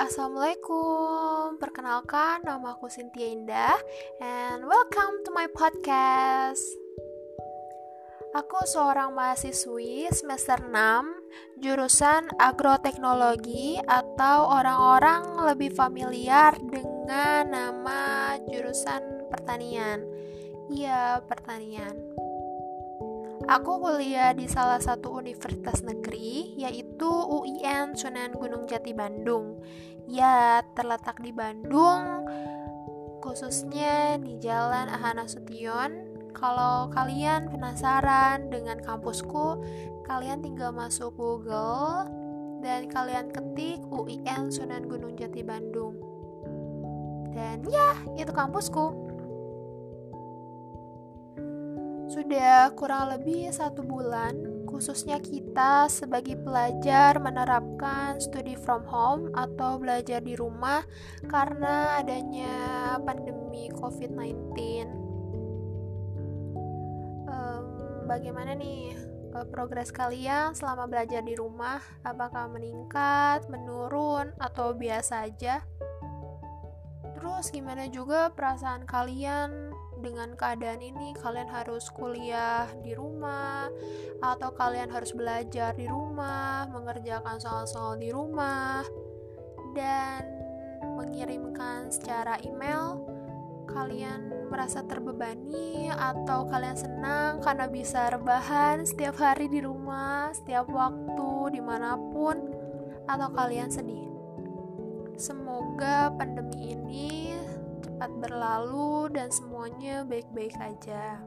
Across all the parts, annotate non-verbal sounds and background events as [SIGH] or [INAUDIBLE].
Assalamualaikum. Perkenalkan, nama aku Cynthia Indah, and welcome to my podcast. Aku seorang mahasiswi semester 6, jurusan agroteknologi atau orang-orang lebih familiar dengan nama jurusan pertanian. Iya, pertanian. Aku kuliah di salah satu universitas negeri, yaitu UIN Sunan Gunung Jati Bandung. Ya, terletak di Bandung, khususnya di Jalan Ahana Sution. Kalau kalian penasaran dengan kampusku, kalian tinggal masuk Google dan kalian ketik UIN Sunan Gunung Jati Bandung. Dan ya, itu kampusku. Sudah kurang lebih satu bulan, khususnya kita sebagai pelajar menerapkan studi from home atau belajar di rumah karena adanya pandemi COVID-19. Um, bagaimana nih eh, progres kalian selama belajar di rumah? Apakah meningkat, menurun, atau biasa aja? Terus gimana juga perasaan kalian dengan keadaan ini kalian harus kuliah di rumah atau kalian harus belajar di rumah, mengerjakan soal-soal di rumah dan mengirimkan secara email kalian merasa terbebani atau kalian senang karena bisa rebahan setiap hari di rumah, setiap waktu, di mana pun, atau kalian sedih. Semoga pandemi ini cepat berlalu dan semuanya baik-baik aja.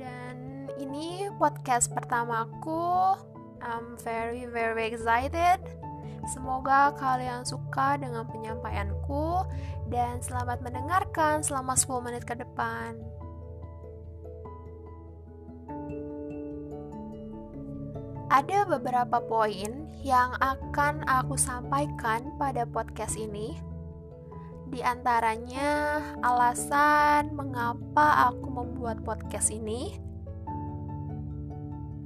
Dan ini podcast pertamaku. I'm very very excited. Semoga kalian suka dengan penyampaianku dan selamat mendengarkan selama 10 menit ke depan. Ada beberapa poin yang akan aku sampaikan pada podcast ini. Di antaranya, alasan mengapa aku membuat podcast ini.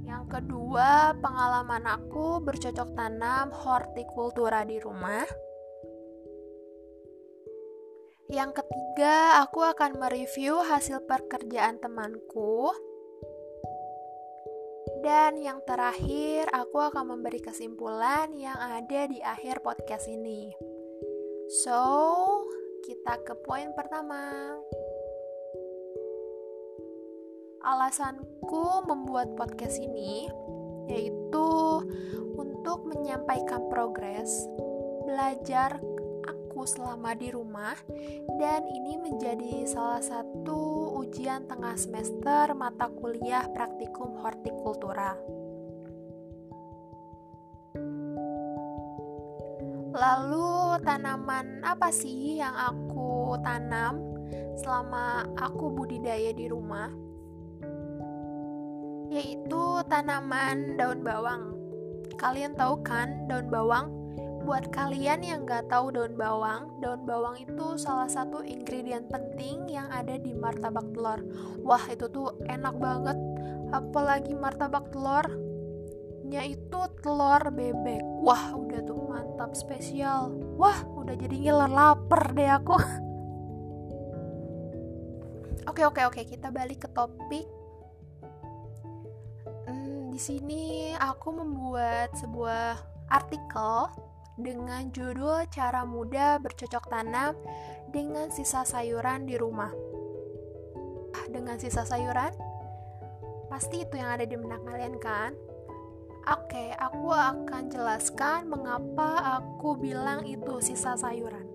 Yang kedua, pengalaman aku bercocok tanam hortikultura di rumah. Yang ketiga, aku akan mereview hasil pekerjaan temanku. Dan yang terakhir, aku akan memberi kesimpulan yang ada di akhir podcast ini. So, kita ke poin pertama. Alasanku membuat podcast ini yaitu untuk menyampaikan progres belajar aku selama di rumah dan ini menjadi salah satu ujian tengah semester mata kuliah praktikum hortikultura. Lalu tanaman apa sih yang aku tanam selama aku budidaya di rumah? Yaitu tanaman daun bawang. Kalian tahu kan daun bawang? Buat kalian yang gak tahu daun bawang, daun bawang itu salah satu ingredient penting yang ada di martabak telur. Wah, itu tuh enak banget. Apalagi martabak telurnya itu telur bebek. Wah, udah tuh mantap spesial. Wah, udah jadi ngiler lapar deh aku. [LAUGHS] Oke, oke, oke, kita balik ke topik. Hmm, di sini aku membuat sebuah artikel dengan judul Cara Mudah Bercocok Tanam dengan Sisa Sayuran di Rumah. Dengan sisa sayuran? Pasti itu yang ada di benak kalian kan? Oke, aku akan jelaskan mengapa aku bilang itu sisa sayuran.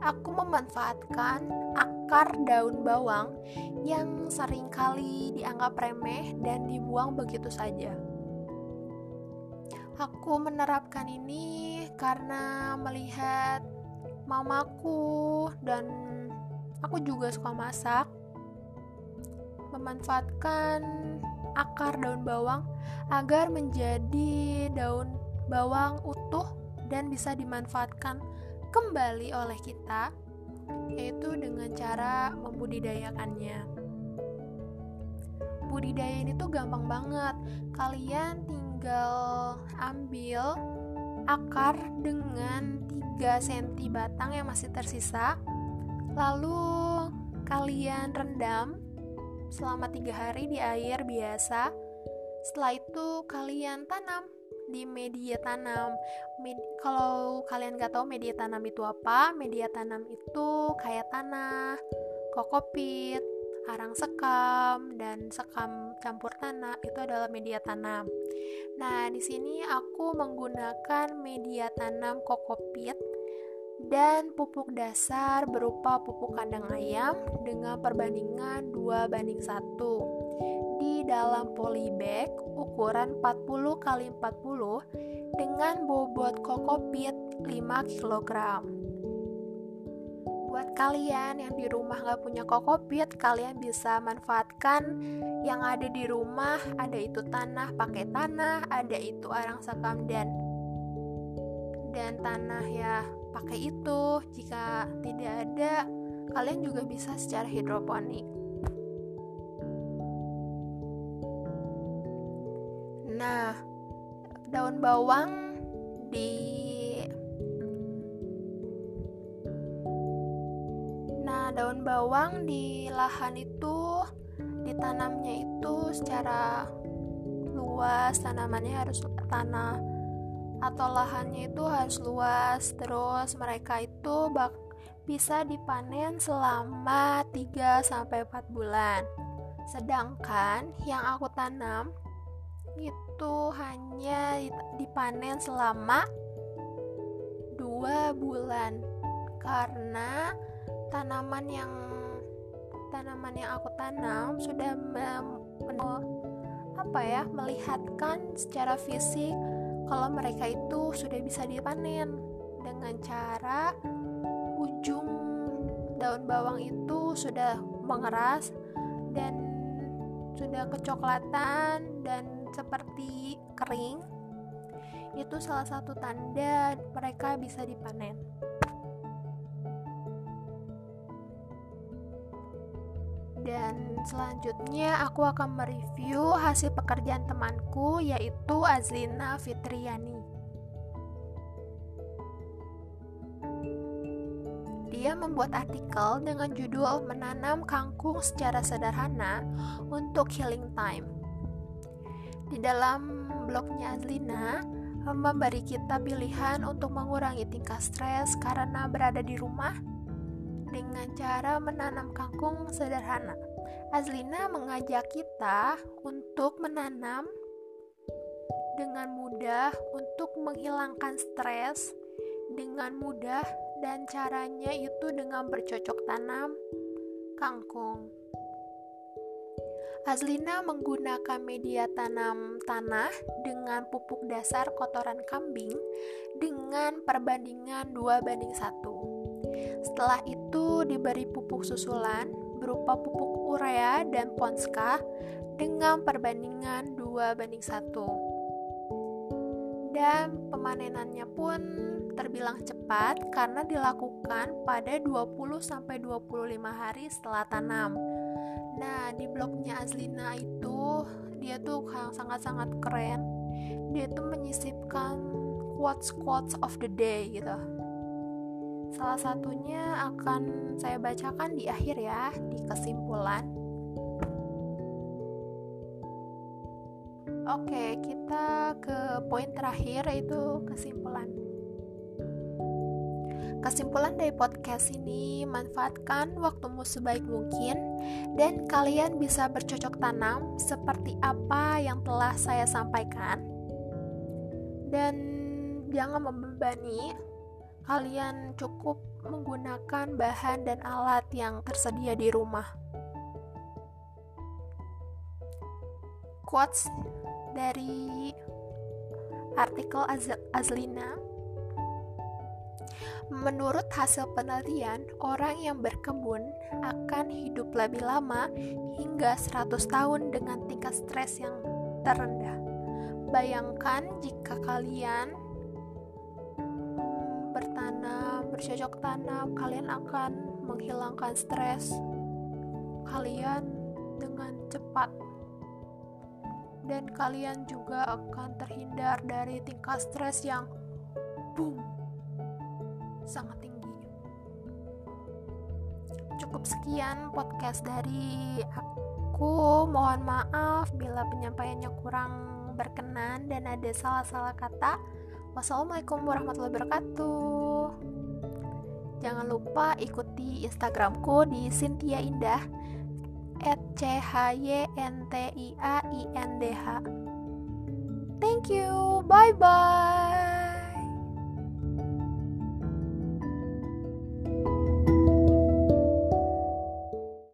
Aku memanfaatkan akar daun bawang yang sering kali dianggap remeh dan dibuang begitu saja. Aku menerapkan ini karena melihat mamaku dan aku juga suka masak. Memanfaatkan akar daun bawang agar menjadi daun bawang utuh dan bisa dimanfaatkan kembali oleh kita yaitu dengan cara membudidayakannya. budidaya ini tuh gampang banget kalian tinggal ambil akar dengan 3 cm batang yang masih tersisa lalu kalian rendam selama tiga hari di air biasa setelah itu kalian tanam di media tanam. Med kalau kalian nggak tahu media tanam itu apa, media tanam itu kayak tanah, kokopit, arang sekam, dan sekam campur tanah itu adalah media tanam. Nah, di sini aku menggunakan media tanam kokopit dan pupuk dasar berupa pupuk kandang ayam dengan perbandingan 2 banding 1 di dalam polybag ukuran 40 x 40 dengan bobot kokopit 5 kg. Buat kalian yang di rumah nggak punya kokopit, kalian bisa manfaatkan yang ada di rumah. Ada itu tanah, pakai tanah, ada itu arang sekam dan dan tanah ya pakai itu. Jika tidak ada, kalian juga bisa secara hidroponik. Nah, daun bawang di Bawang di lahan itu ditanamnya itu secara luas, tanamannya harus tanah atau lahannya itu harus luas. Terus mereka itu bak bisa dipanen selama 3 sampai 4 bulan. Sedangkan yang aku tanam itu hanya dipanen selama dua bulan karena tanaman yang tanaman yang aku tanam sudah apa ya melihatkan secara fisik kalau mereka itu sudah bisa dipanen dengan cara ujung daun bawang itu sudah mengeras dan sudah kecoklatan dan seperti kering itu salah satu tanda mereka bisa dipanen. Dan selanjutnya aku akan mereview hasil pekerjaan temanku yaitu Azlina Fitriani. Dia membuat artikel dengan judul Menanam Kangkung secara sederhana untuk Healing Time di dalam blognya Azlina memberi kita pilihan untuk mengurangi tingkat stres karena berada di rumah dengan cara menanam kangkung sederhana. Azlina mengajak kita untuk menanam dengan mudah untuk menghilangkan stres dengan mudah dan caranya itu dengan bercocok tanam kangkung. Azlina menggunakan media tanam tanah dengan pupuk dasar kotoran kambing dengan perbandingan 2 banding 1. Setelah itu diberi pupuk susulan berupa pupuk urea dan ponska dengan perbandingan 2 banding 1. Dan pemanenannya pun terbilang cepat karena dilakukan pada 20 sampai 25 hari setelah tanam Nah, di blognya Azlina itu dia tuh sangat-sangat keren. Dia tuh menyisipkan quotes-quotes of the day gitu. Salah satunya akan saya bacakan di akhir ya, di kesimpulan. Oke, kita ke poin terakhir yaitu kesimpulan. Kesimpulan dari podcast ini, manfaatkan waktumu sebaik mungkin dan kalian bisa bercocok tanam seperti apa yang telah saya sampaikan. Dan jangan membebani, kalian cukup menggunakan bahan dan alat yang tersedia di rumah. Quotes dari artikel Azlina Menurut hasil penelitian, orang yang berkebun akan hidup lebih lama hingga 100 tahun dengan tingkat stres yang terendah. Bayangkan jika kalian bertanam, bercocok tanam, kalian akan menghilangkan stres kalian dengan cepat. dan kalian juga akan terhindar dari tingkat stres yang boom sangat tinggi. Cukup sekian podcast dari aku. Mohon maaf bila penyampaiannya kurang berkenan dan ada salah-salah kata. Wassalamualaikum warahmatullahi wabarakatuh. Jangan lupa ikuti Instagramku di Cynthia Indah at c h y n t i a i n d h. Thank you. Bye bye.